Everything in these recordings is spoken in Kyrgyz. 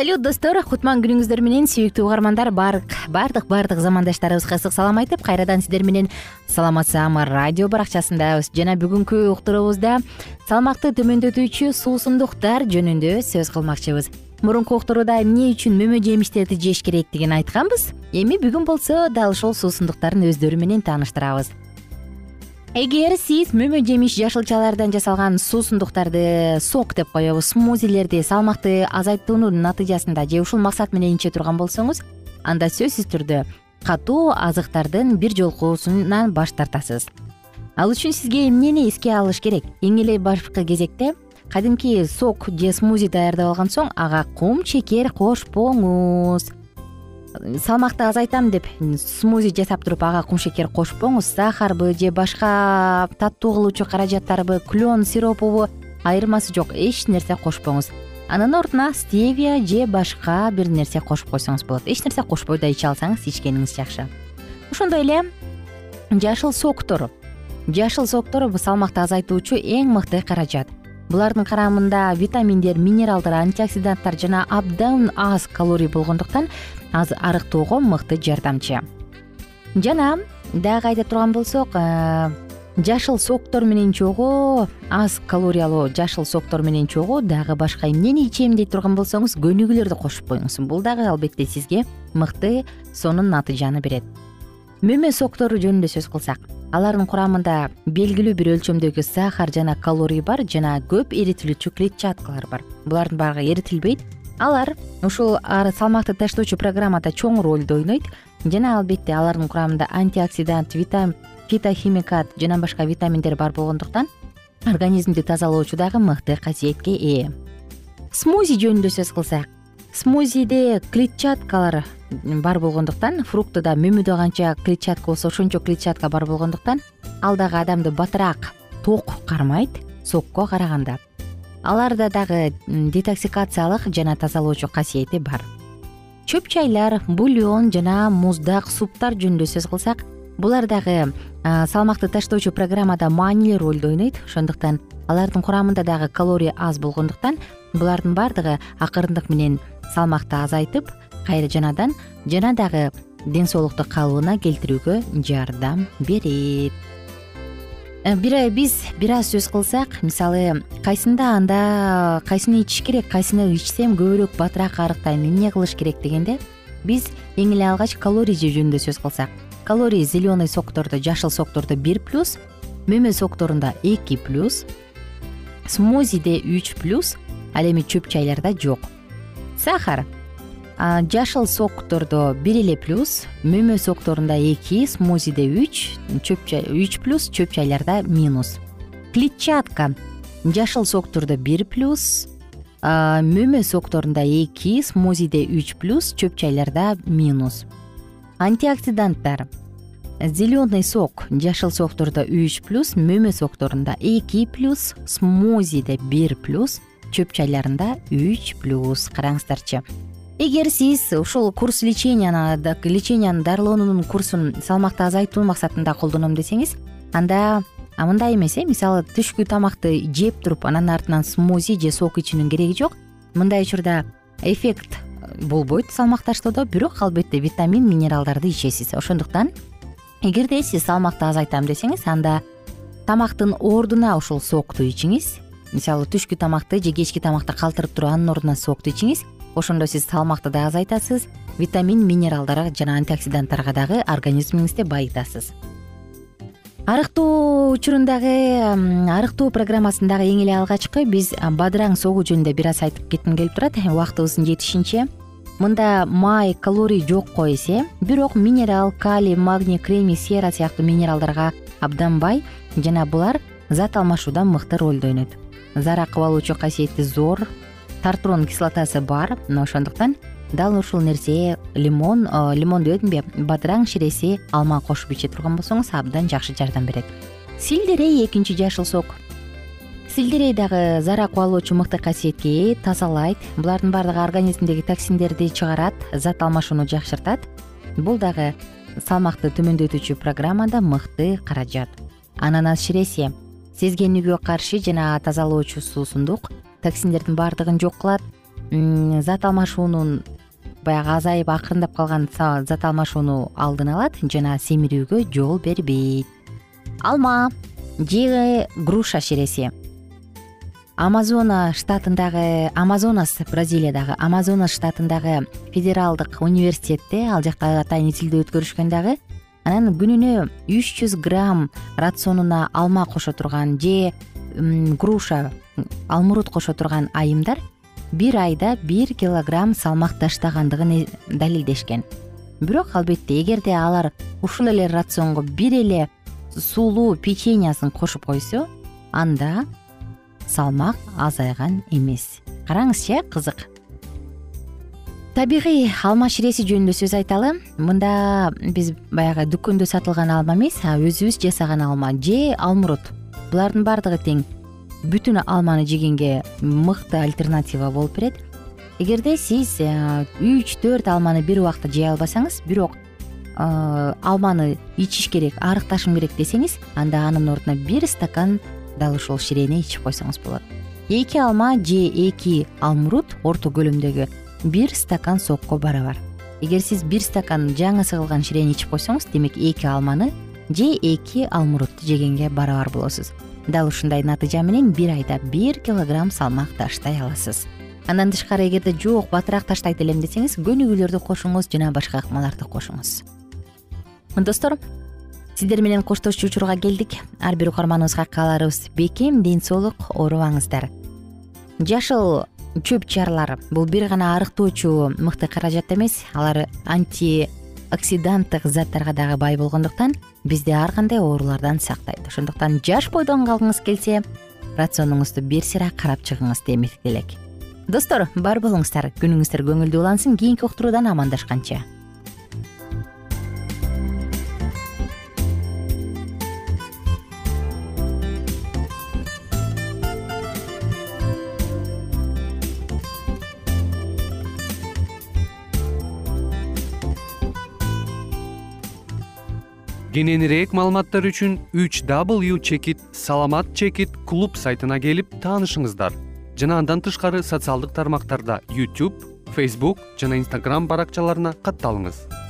салют достор. Кутман күнүңүздөр менен сүйүктүү угармандар баардык баардык замандаштарыбызга ысык салам айтып кайрадан сиздер менен саламат радио баракчасындабыз жана бүгүнкү уктуруубузда салмакты төмөндөтүүчү суусундуктар жөнүндө сөз кылмакчыбыз. Мурунку уктурууда эмне үчүн мөмө жемиштерди жеш керектигин айтканбыз. Эми бүгүн болсо дал ушул суусундуктардын өздөрү менен тааныштырабыз эгер сиз мөмө жемиш жашылчалардан жасалган суусундуктарды сок деп коебуз смузилерди салмакты азайтуунун натыйжасында же ушул максат менен иче турган болсоңуз анда сөзсүз түрдө катуу азыктардын бир жолкуусунан баш тартасыз. Ал үчүн сизге эмнени эске алыш керек? Эң эле башкы кезекте кадимки сок же смузи даярдап алган соң ага кум чекер кошпоңуз салмакты азайтам деп смузи жасап туруп ага кумшекер кошпоңуз сахарбы же башка таттуу кылуучу каражаттарбы клен сиропубу айырмасы жок эч нерсе кошпоңуз. Анын ордуна стевия же башка бир нерсе кошуп койсоңуз болот. Эч нерсе кошпой да иче алсаңыз ичкениңиз жакшы. Ошондой эле жашыл соктор жашыл соктор салмакты азайтуучу эң мыкты каражат булардын карамында витаминдер минералдар антиоксиданттар жана абдан аз калорий болгондуктан арыктоого мыкты жардамчы. Жана дагы айта турган болсок э, жашыл соктор менен чогуу аз калориялуу жашыл соктор менен чогуу дагы башка эмнени ичем дей турган болсоңуз көнүгүүлөрдү кошуп коюңуз. Бул дагы албетте сизге мыкты сонун натыйжаны берет. Мөмө соктору жөнүндө сөз кылсак алардын курамында белгилүү бир өлчөмдөгү сахар жана калорий бар жана көп эритилүүчү клетчаткалар бар. Булардын баары эритилбейт. Алар ушул салмакты таштоочу программада чоң ролду ойнойт. Жана албетте алардын курамында антиоксидант фитохимикат жана башка витаминдер бар болгондуктан организмди тазалоочу дагы мыкты касиетке ээ. Смузи жөнүндө сөз кылсак смузиде клетчаткалар бар болгондуктан фруктуда мөмөдө канча клетчатка болсо ошончо клетчатка бар болгондуктан ал дагы адамды батыраак ток кармайт сокко караганда. Аларда дагы детоксикациялык жана тазалоочу касиети бар. Чөп чайлар бульон жана муздак суптар жөнүндө сөз кылсак булар дагы салмакты таштоочу программада маанилүү ролду ойнойт. Ошондуктан алардын курамында дагы калорий аз болгондуктан булардын баардыгы акырындык менен салмакты азайтып кайра жанадан жана дагы ден соолукту калыбына келтирүүгө жардам берет. Э, биз бир аз сөз кылсак мисалы кайсында анда кайсыны ичиш керек кайсыны ичсем көбүрөөк батыраак арыктайм эмне кылыш керек дегенде биз эң эле алгач калорий жөнүндө сөз кылсак. Калорий зеленый соктордо жашыл соктордо бир плюс мөмө сокторунда эки плюс смузиде үч плюс ал эми чөп чайларда жок. Сахар жашыл соктордо бир эле плюс мөмө сокторунда эки смузиде үч үч плюс чөп чайларда минус. Клетчатка. Жашыл соктордо бир плюс мөмө сокторунда эки смузиде үч плюс чөп чайларда минус. Антиоксиданттар. Зеленый сок. Жашыл соктордо үч плюс мөмө сокторунда эки плюс смузиде бир плюс чөп чайларында үч плюс. Караңыздарчы эгер сиз ушул курс леченияны лечениянын дарылоонун курсун салмакты азайтуу максатында колдоном десеңиз анда мындай эмес э мисалы түшкү тамакты жеп туруп анан артынан смузи же сок ичүүнүн кереги жок. Мындай учурда эффект болбойт салмак таштоодо бирок албетте витамин минералдарды ичесиз. Ошондуктан эгерде сиз салмакты азайтам десеңиз анда тамактын ордуна ушул сокту ичиңиз. Мисалы түшкү тамакты же кечки тамакты калтырып туруп анын ордуна сокту ичиңиз ошондо сиз салмакты да азайтасыз витамин минералдар жана антиоксиданттарга дагы организмиңизди байытасыз арыктоо учурундагы арыктоо программасындагы эң эле алгачкы биз бадыраң согуу жөнүндө бир аз айтып кетким келип турат. Убактыбыздын жетишинче мында май калорий жокко эсе бирок минерал калий магний кремний сера сыяктуу минералдарга абдан бай жана булар зат алмашууда мыкты ролду ойнойт зара акып алуучу касиети зор тартрон кислотасы бар ошондуктан дал ушул нерсе лимон лимон дебедимби бадыраң ширеси алма кошуп иче турган болсоңуз абдан жакшы жардам берет. Сельдерей экинчи жашыл сок сельдерей дагы зара акып алуучу мыкты касиетке ээ тазалайт. Булардын баардыгы организмдеги токсиндерди чыгарат зат алмашууну жакшыртат. Бул дагы салмакты төмөндөтүүчү программада мыкты каражат. Ананас ширеси сезгенүүгө каршы жана тазалоочу суусундук токсиндердин баардыгын жок кылат. Зат алмашуунун баягы азайып акырындап калган зат алмашууну алдын алат жана семирүүгө жол бербейт. Алма же груша ширеси амазона штатындагы амазонас бразилиядагы амазонас штатындагы федералдык университетте ал жакта атайын изилдөө өткөрүшкөн дагы анан күнүнө үч жүз грамм рационуна алма кошо турган же груша алмурут кошо турган айымдар бир айда бир килограмм салмак таштагандыгын далилдешкен. Бирок албетте эгерде алар ушул эле рационго бир эле сулуу печеньясын кошуп койсо анда салмак азайган эмес. Караңызчы э кызык. Табигый алма ширеси жөнүндө сөз айталы. Мында биз баягы дүкөндө сатылган алма эмес өзүбүз жасаган алма же алмурут булардын баардыгы тең. Бүтүн алманы жегенге мыкты альтернатива болуп берет. Эгерде сиз э, үч төрт алманы бир убакта жей албасаңыз бирок э, алманы ичиш керек арыкташым керек десеңиз анда анын ордуна бир стакан дал ушул ширени ичип койсоңуз болот. Эки алма же эки алмурут орто көлөмдөгү бир стакан сокко барабар эгер сиз бир стакан жаңы сыгылган ширени ичип койсоңуз демек эки алманы же эки алмурутты жегенге барабар болосуз. Дал ушундай натыйжа менен бир айда бир килограмм салмак таштай аласыз. Андан тышкары эгерде жок батыраак таштайт элем десеңиз көнүгүүлөрдү кошуңуз жана башка ыкмаларды кошуңуз. Достор сиздер менен коштошчу учурга келдик. Ар бир угарманыбызга кааларыбыз бекем ден соолук оорубаңыздар. Жашыл чөп чарлар бул бир гана арыктоочу мыкты каражат эмес. Алар анти оксиданттык заттарга дагы бай болгондуктан бизди ар кандай оорулардан сактайт. Ошондуктан жаш бойдон калгыңыз келсе рационуңузду бир сыйра карап чыгыңыз демек элек достор бар болуңуздар. Күнүңүздөр көңүлдүү улансын. Кийинки уктуруудан амандашканча кененирээк маалыматтар үчүн үч w чекит саламат чекит клуб сайтына келип таанышыңыздар. Жана андан тышкары социалдык тармактарда youtube facebook жана instagram баракчаларына катталыңыз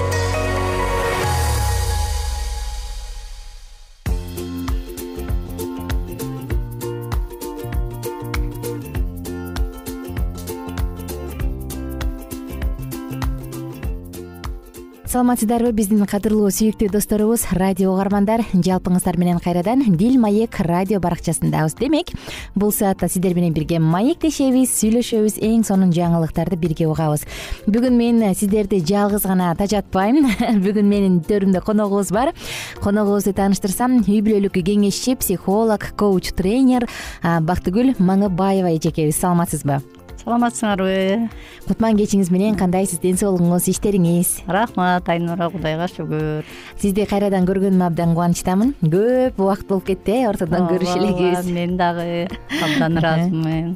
саламатсыздарбы? Биздин кадырлуу сүйүктүү досторубуз радио угармандар. Жалпыңыздар менен кайрадан дил маек радио баракчасындабыз. Демек бул саатта сиздер менен бирге маектешебиз сүйлөшөбүз эң сонун жаңылыктарды бирге угабыз. Бүгүн мен сиздерди жалгыз гана тажатпайм. Бүгүн менин төрүмдө коногубуз бар. Коногубузду тааныштырсам үй бүлөлүк кеңешчи психолог коуч тренер бактыгүл маңыбаева эжекебиз. Саламатсызбы саламатсыңарбы? Кутман кечиңиз менен кандайсыз ден соолугуңуз иштериңиз? Рахмат айнура кудайга шүгүр. Сизди кайрадан көргөнүмө абдан кубанычтамын. Көп убакыт болуп кетти э ортодон көрүшө элегибиз мен дагы абдан ыраазымын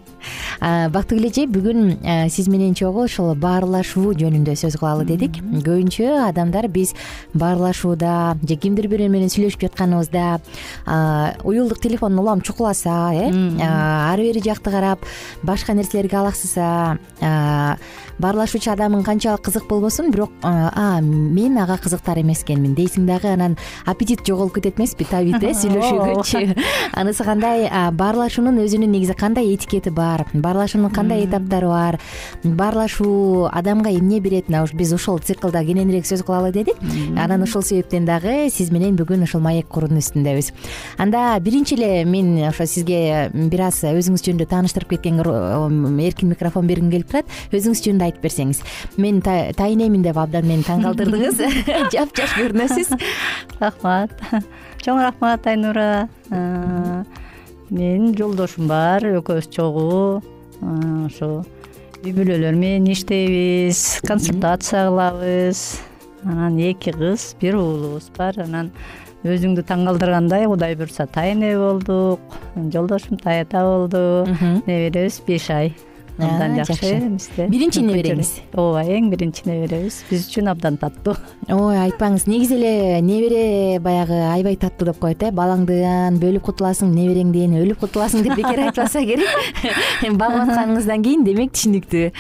бактыгүл эже бүгүн сиз менен чогуу ушул баарлашуу жөнүндө сөз кылалы дедик. Көбүнчө адамдар биз баарлашууда же кимдир бирөө менен сүйлөшүп жатканыбызда уюлдук телефондун улам чукуласа э ары бери жакты карап башка нерселерге баарлашуучу адамың канчалык кызык болбосун бирок а мен ага кызыктар эмес экенмин дейсиң дагы анан аппетит жоголуп кетет эмеспи табит э сүйлөшүүгөчү анысы кандай баарлашуунун өзүнүн негизи кандай этикети бар? Баарлашуунун кандай этаптары бар? Баарлашуу адамга эмне берет? Мына биз ушул циклда кененирээк сөз кылалы дедик. Анан ушул себептен дагы сиз менен бүгүн ушул маек куруунун үстүндөбүз. Анда биринчи эле мен ошо сизге бир аз өзүңүз жөнүндө тааныштырып кеткенге эркин микрофон бергим келип турат. Өзүңүз жөнүндө айтып берсеңиз. Мен тайынемин деп абдан мени таң калтырдыңыз. Жапжаш көрүнөсүз. Рахмат. Чоң рахмат айнура. Менин жолдошум бар экөөбүз чогуу. Ошо үй бүлөлөр менен иштейбиз консультация кылабыз анан эки кыз бир уулубуз бар. Анан өзүңдү таң калтыргандай кудай буюрса тайыне болдук. Жолдошум таята болду. Неберебиз беш ай абдан жакшы. бизде биринчи небереңиз ооба эң биринчи неберебиз биз үчүн абдан таттуу. Ой айтпаңыз негизи эле небере баягы аябай таттуу деп коет э? Балаңдан бөлүп кутуласың небереңден өлүп кутуласың деп бекер айтпаса керек. Багып атканыңыздан кийин демек түшүнүктүү.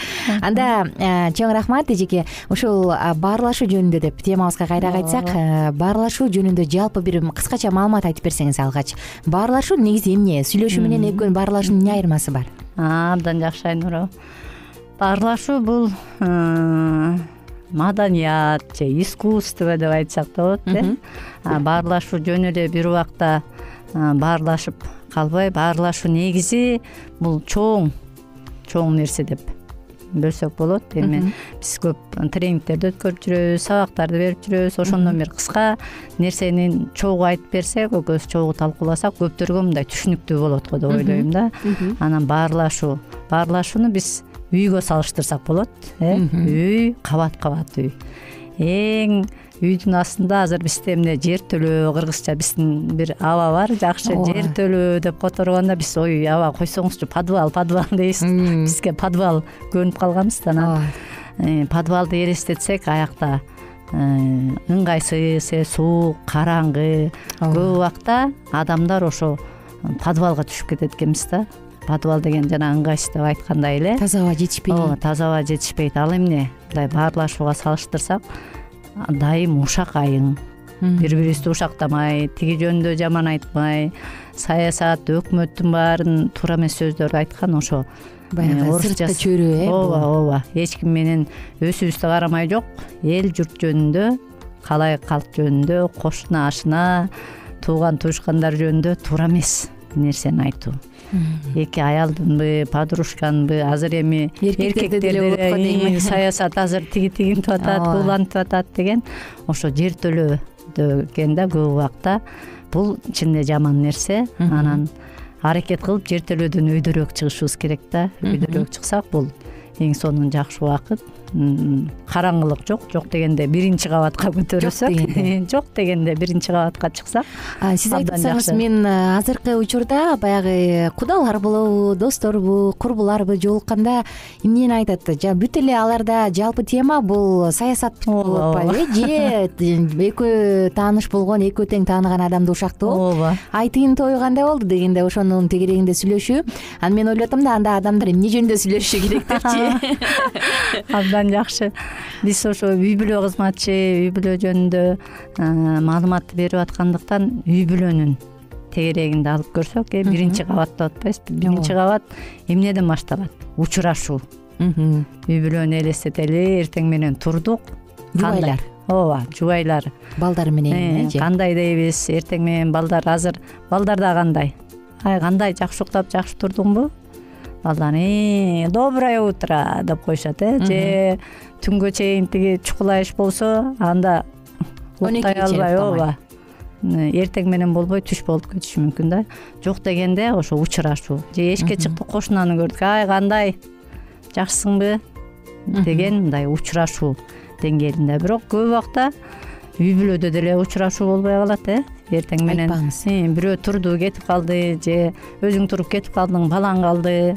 Анда чоң рахмат эжеке ушул баарлашуу жөнүндө деп темабызга кайра кайтсак баарлашуу жөнүндө жалпы бир кыскача маалымат айтып берсеңиз алгач баарлашуу негизи эмне? Сүйлөшүү менен экөөнүн баарлашуунун эмне айырмасы бар абдан жакшы айнура. Баарлашуу бул маданият же искусство деп айтсак да болот э. Баарлашуу жөн эле бир убакта баарлашып калбай баарлашуу негизи бул чоң чоң нерсе деп бөлсөк болот. Эми биз көп тренингтерди өткөрүп жүрөбүз сабактарды берип жүрөбүз. Ошондон бери кыска нерсени чогуу айтып берсек экөөбүз чогуу талкууласак көптөргө мындай түшүнүктүү болот го деп ойлойм да. Анан баарлашуу баарлашууну биз үйгө салыштырсак болот э? Үй кабат кабат үй. Эң үйдүн астында азыр бизде эмне жер төлөө кыргызча биздин бир аба бар жакшы жер төлөө деп которгондо биз ой аба койсоңузчу подвал подвал дейбиз бизге подвал көнүп калганбыз да анан э, подвалды элестетсек аякта э, ыңгайсыз э, суук караңгы көп убакта адамдар ошо подвалга түшүп кетет экенбиз да. Подвал деген жана ыңгайсыз деп айткандай эле. Таза аба жетишпейт. Ооба таза аба жетишпейт. Ал эмне? Мындай баарлашууга салыштырсак дайым ушак айың бири бирибизди ушактамай тиги жөнүндө жаман айтмай саясат өкмөттүн баарын туура эмес сөздөрдү айткан ошо. Баягы орусча сырткы чөйрө э ооба ооба. Эч ким менен өсүбүздү карамай жок. Эл журт жөнүндө калай калк жөнүндө кошуна ашына тууган туушкандар жөнүндө туура эмес. Нерсени айтуу эки аялдынбы подружканбы азыр эми Эркектерде деле болуп аткан дейм. саясат азыр тиги тигинтип атат Ооба. бул атат деген ошо жер төлөө деген да көп убакта. Бул чын эле жаман нерсе. Анан аракет кылып жер төлөөдөн өйдөрөөк чыгышыбыз керек да. Өйдөрөөк чыксак бул эң сонун жакшы убакыт караңгылык жок жок дегенде биринчи кабатка көтөрүлсөк. Жок дегенде. биринчи кабатка чыксак сиз айтып жакшы. мен э, азыркы учурда баягы кудалар болобу досторбу курбуларбы жолукканда эмнени айтат? Бүт эле аларда жалпы тема бул саясат болуп атпайбы э? Же экөө тааныш болгон экөө тең тааныган адамды ушактоо ооба. ай тигинин тою кандай болду дегенде ошонун тегерегинде сүйлөшүү. Анан мен ойлоп атам да анда адамдар эмне жөнүндө сүйлөшүшү керек депчи жакшы. Биз ошо үй бүлө кызматчы үй бүлө жөнүндө э, маалыматты берип аткандыктан үй бүлөнүн тегерегинди алып көрсөк э биринчи кабат деп атпайбызбы биринчи кабат эмнеден башталат? Учурашуу үй бүлөнү элестетели эртең менен турдук. Жубайлар. ооба жубайлар. Балдар менен Э, э, же? кандай дейбиз? Эртең менен балдар азыр балдар да кандай? Ай кандай? Жакшы уктап жакшы турдуңбу «Э, доброе утро! деп коюшат э же түнгө чейин тиги чукулайыш болсо анда уктай албай ооба. эртең менен болбой түш болуп кетиши мүмкүн да. Жок дегенде ошо учурашуу же эшикке чыктык кошунаны көрдүк ай кандай? Жакшысыңбы? Деген мындай учурашуу деңгээлинде. Бирок көп убакта үй бүлөдө деле учурашуу болбой калат э. Эртең менен Айтпаңыз. э, бирөө турду кетип калды же өзүң туруп кетип калдың балаң калды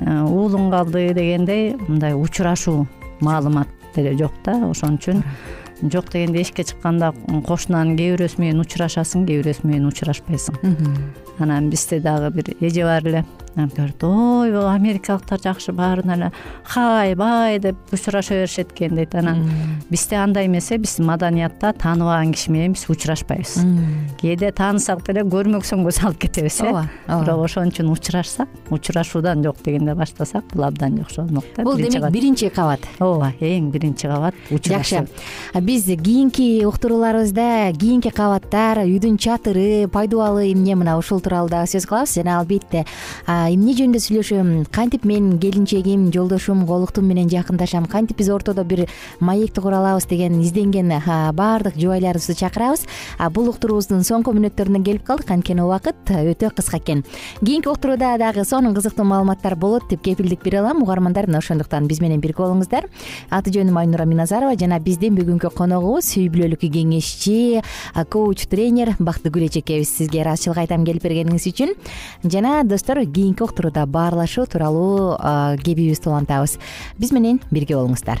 уулуң калды дегендей мындай учурашуу маалымат деле жок да ошон үчүн жок дегенде эшикке чыкканда кошунанын кээ бирөөсү менен учурашасың кээ бирөөсү менен учурашпайсың. Анан бизде дагы бир эже бар эле анан көрдү ойбой америкалыктар жакшы баарына эле хай бай! деп учураша беришет экен дейт. Анан бизде андай эмес э биздин маданиятта тааныбаган киши менен биз учурашпайбыз. Кээде таанысак деле көрмөксөң көз алып кетебиз э. Ооба ооба. Бирок ошон үчүн учурашсак учурашуудан жок дегенде баштасак бул абдан жакшы болмок да. Бул демек биринчи кабат. Ооба эң биринчи кабат жакшы. биз кийинки уктурууларыбызда кийинки кабаттар үйдүн чатыры пайдубалы эмне мына ушул тууралуу дагы сөз кылабыз жана албетте. Эмне жөнүндө сүйлөшөм? Кантип мен келинчегим жолдошум колуктум менен жакындашам? Кантип биз ортодо бир маекти кура алабыз деген изденген баардык жубайларыбызды чакырабыз. Бул уктуруубуздун соңку мүнөттөрүнө келип калдык. Анткени убакыт өтө кыска экен. Кийинки уктурууда дагы сонун кызыктуу маалыматтар болот деп кепилдик бере алам. Угармандар мына ошондуктан биз менен бирге болуңуздар аты жөнүм айнура миназарова жана биздин бүгүнкү коногубуз үй бүлөлүк кеңешчи коуч тренер бактыгүл эжекебиз сизге ыраазычылык айтам келип бергениңиз үчүн. Жана достор кийинки уктурууда баарлашуу тууралуу кебибизди улантабыз биз менен бирге болуңуздар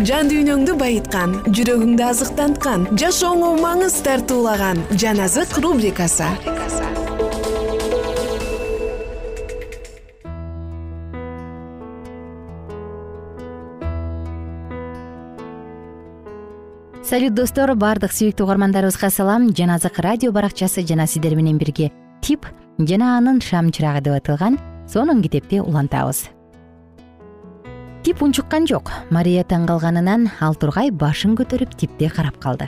жан дүйнөңдү байыткан жүрөгүңдү азыктанткан жашооңо маңыз тартуулаган жан азык рубрикасы. Салют достор баардык сүйүктүү угармандарыбызга салам. Жаназык радио баракчасы жана сиздер менен бирге тип жана анын шам чырагы деп аталган сонун китепти улантабыз тип унчуккан жок. Мария таң калганынан ал тургай башын көтөрүп типти карап калды.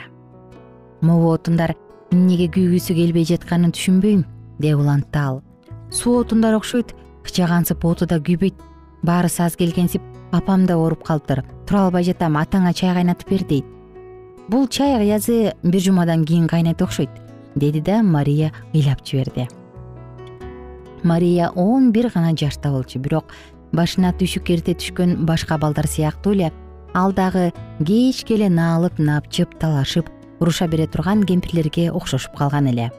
Могу отундар эмнеге күйгүсү келбей жатканын түшүнбөйм деп улантты ал. Суу отундар окшойт кычагансып оту да күйбөйт. Баарысы аз келгенсип апам да ооруп калыптыр. Тура албай жатам атаңа чай кайнатып бер дейт. Бул чай аязы бир жумадан кийин кайнайт окшойт деди да мария ыйлап жиберди. Мария он бир гана жашта болчу бирок башына түйшүк эрте түшкөн башка балдар сыяктуу эле ал дагы кечке эле наалып напчып талашып уруша бере турган кемпирлерге окшошуп калган эле.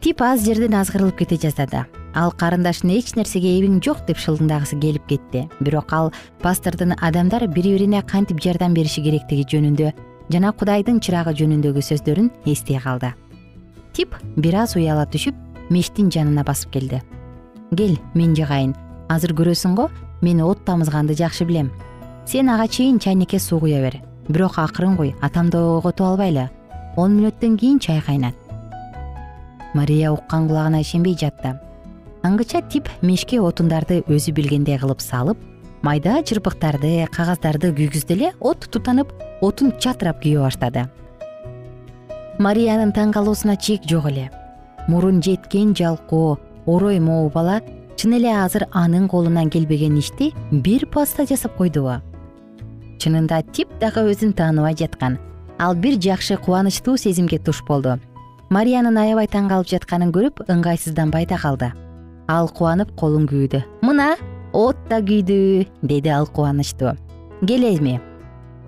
Тип аз жерден азгырылып кете жаздады. Ал карындашын эч нерсеге эбиң жок деп шылдыңдагысы келип кетти. Бирок ал пастордун адамдар бири бирине кантип жардам бериши керектиги жөнүндө жана кудайдын чырагы жөнүндөгү сөздөрүн эстей калды. Тип бир аз уяла түшүп мештин жанына басып келди. Кел мен жагайын азыр көрөсүң го мен от тамызганды жакшы билем. Сен ага чейин чайнекке суу куя бер. Бирок акырын куй атамды ойготуп албайлы. Он мүнөттөн кийин чай кайнат. Мария уккан кулагына ишенбей жатты. Аңгыча тип мешке отундарды өзү билгендей кылып салып майда чырпыктарды кагаздарды күйгүздү эле от тутанып отун чатырап күйө баштады. Мариянын таң калуусуна чек жок эле. Мурун жеткен жалкоо орой могу бала чын эле азыр анын колунан келбеген ишти бир паста жасап койдубу. Чынында тип дагы өзүн тааныбай жаткан. Ал бир жакшы кубанычтуу сезимге туш болду. Мариянын аябай таң калып жатканын көрүп ыңгайсызданбай да калды. Ал кубанып колун күүдү мына от да күйдү деди ал кубанычтуу. Кел эми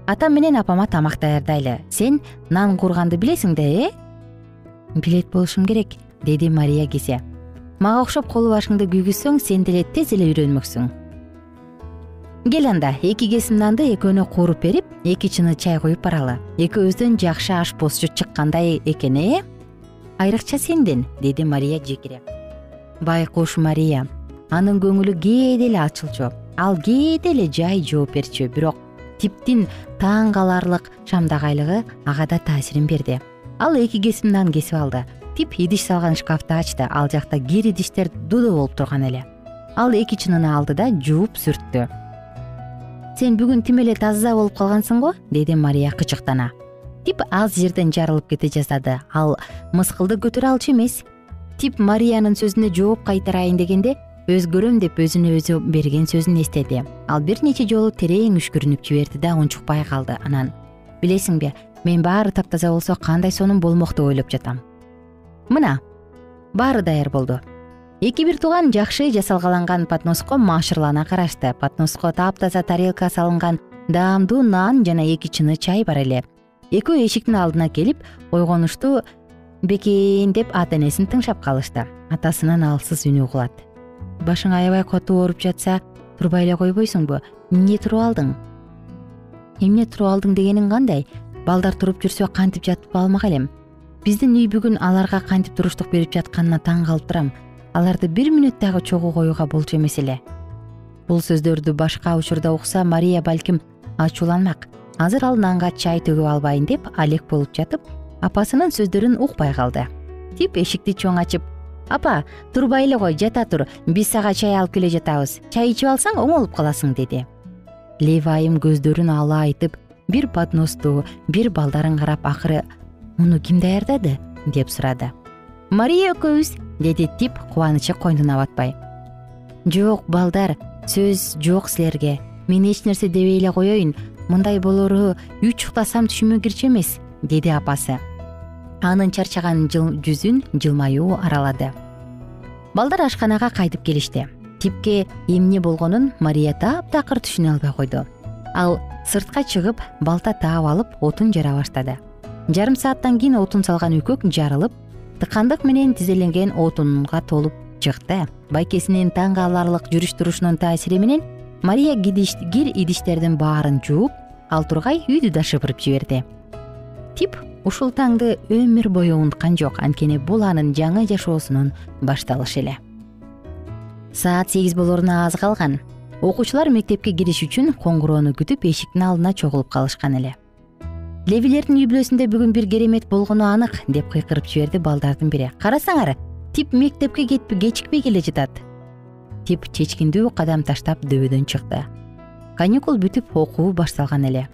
атам менен апама тамак даярдайлы. Сен нан куурганды билесиң да э? Билет болушум керек деди мария кисе мага окшоп колу башыңды күйгүзсөң сен деле тез эле үйрөнмөксүң. Кел анда эки кесим нанды экөөнө кууруп берип эки чыны чай куюп баралы. Экөөбүздөн жакшы ашпозчу чыккандай экен э? Айрыкча сенден деди мария жекиреп байкуш мария. Анын көңүлү кээде эле ачылчу. Ал кээде эле жай жооп берчү. Бирок типтин таң каларлык шамдагайлыгы ага да таасирин берди. Ал эки кесим нан кесип алды тип идиш салган шкафты ачты. Ал жакта кир идиштер дудо болуп турган эле. Ал эки чыныны алды да жууп сүрттү. Сен бүгүн тим эле таза болуп калгансың го деди мария кычыктана. Тип аз жерден жарылып кете жаздады ал мыскылды көтөрө алчу эмес. Тип мариянын сөзүнө жооп кайтарайын дегенде өзгөрөм деп өзүнө өзү берген сөзүн эстеди. Ал бир нече жолу терең үшкүрүнүп жиберди да унчукпай калды анан билесиңби мен баары таптаза болсо кандай сонун болмок деп ойлоп жатам мына баары даяр болду. Эки бир тууган жакшы жасалгаланган подноско маашырлана карашты. Подноско таптаза тарелка салынган даамдуу нан жана эки чыны чай бар эле. Экөө эшиктин алдына келип ойгонуштуу бекен деп ата энесин тыңшап калышты. Атасынын алсыз үнү угулат. Башың аябай катуу ооруп жатса турбай эле койбойсуңбу. Эмне туруп алдың? Эмне туруп алдың дегениң кандай? Балдар туруп жүрсө кантип жатып алмак элем биздин үй бүгүн аларга кантип туруштук берип жатканына таң калып турам аларды бир мүнөт дагы чогуу коюуга болчу эмес эле. Бул сөздөрдү башка учурда укса мария балким ачууланмак азыр ал нанга чай төгүп албайын деп алек болуп жатып апасынын сөздөрүн укпай калды. Тип эшикти чоң ачып апа турбай эле кой жата тур биз сага чай алып келе жатабыз. Чай ичип алсаң оңолуп каласың деди. Левайым көздөрүн ала айтып бир подносту бир балдарын карап акыры муну ким даярдады? деп сурады. Мария экөөбүз деди тип кубанычы койнуна батпай. Жок балдар сөз жок силерге. Мен эч нерсе дебей эле коеюн мындай болоору үй чуктасам түшүмө кирчү эмес деди апасы. Анын чарчаган жүзүн жылмаюу аралады. Балдар ашканага кайтып келишти. Типке эмне болгонун мария таптакыр түшүнө албай койду. Ал сыртка чыгып балта таап алып отун жара баштады жарым сааттан кийин отун салган үкөк жарылып тыкандык менен тизеленген отунга толуп чыкты. Байкесинин таң каларлык жүрүш турушунун таасири менен мария кир идиштердин баарын жууп ал тургай үйдү да шыпырып жиберди. Тип ушул таңды өмүр бою унуткан жок анткени бул анын жаңы жашоосунун башталышы эле. Саат сегиз болоруна аз калган. Окуучулар мектепке кириш үчүн коңгуроону күтүп эшиктин алдына чогулуп калышкан эле левилердин үй бүлөсүндө бүгүн бир керемет болгону анык деп кыйкырып жиберди балдардын бири. Карасаңар тип мектепке кечикпей келе жатат. Тип чечкиндүү кадам таштап дөбөдөн чыкты. Каникул бүтүп окуу башталган эле.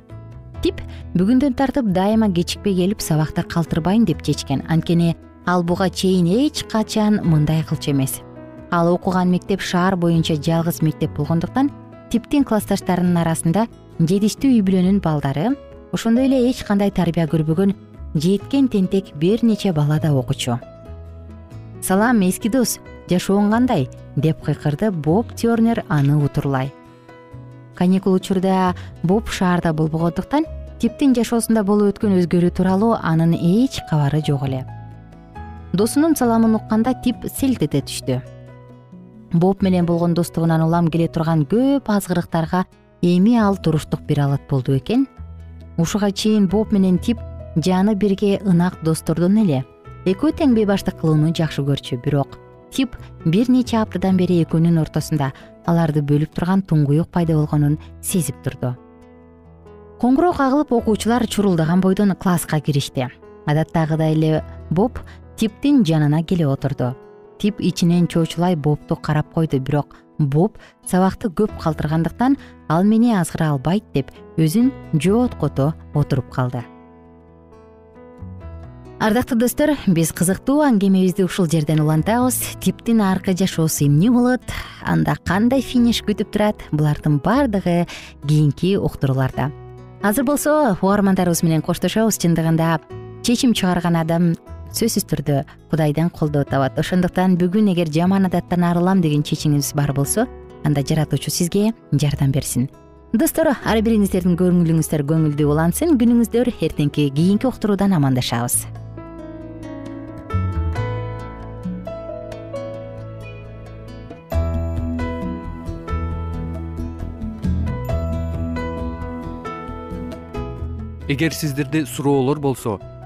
Тип бүгүндөн тартып дайыма кечикпей келип сабакта калтырбайм деп чечкен. Анткени ал буга чейин эч качан мындай кылчу эмес. Ал окуган мектеп шаар боюнча жалгыз мектеп болгондуктан типтин классташтарынын арасында жетиштүү үй бүлөнүн балдары ошондой эле эч кандай тарбия көрбөгөн жеткен тентек бир нече бала да окучу. Салам эски дос жашооң кандай? деп кыйкырды боб тернер аны утурлай. Каникул учурда боб шаарда болбогондуктан типтин жашоосунда болуп өткөн өзгөрүү тууралуу анын эч кабары жок эле досунун саламын укканда тип селт эте түштү боб менен болгон достугунан улам келе турган көп азгырыктарга эми ал туруштук бере алат болду бекен ушуга чейин боб менен тип жаны бирге ынак достордон эле. Экөө тең бейбаштык кылууну жакшы көрчү бирок тип бир нече аптадан бери экөөнүн ортосунда аларды бөлүп турган туңгуюк пайда болгонун сезип турду. Коңгуроо кагылып окуучулар чурулдаган бойдон класска киришти. Адаттагыдай эле боб типтин жанына келип отурду тип ичинен чоочулай бобду карап койду. Бирок боб сабакты көп калтыргандыктан ал мени азгыра албайт деп өзүн жооткото отуруп калды. Ардактуу достор биз кызыктуу аңгемебизди ушул жерден улантабыз. Типтин аркы жашоосу эмне болот? Анда кандай финиш күтүп турат? Булардын баардыгы кийинки уктурууларда. Азыр болсо угармандарыбыз менен коштошобуз чындыгында чечим чыгарган адам сөзсүз түрдө кудайдан колдоо табат. Ошондуктан бүгүн эгер жаман адаттан арылам деген чечимиңиз бар болсо анда жаратуучу сизге жардам берсин. Достор ар бириңиздердин көңүлүңүздөр көңүлдүү улансын. Күнүңүздөр эртеңки кийинки уктуруудан амандашабыз. Эгер сиздерде суроолор болсо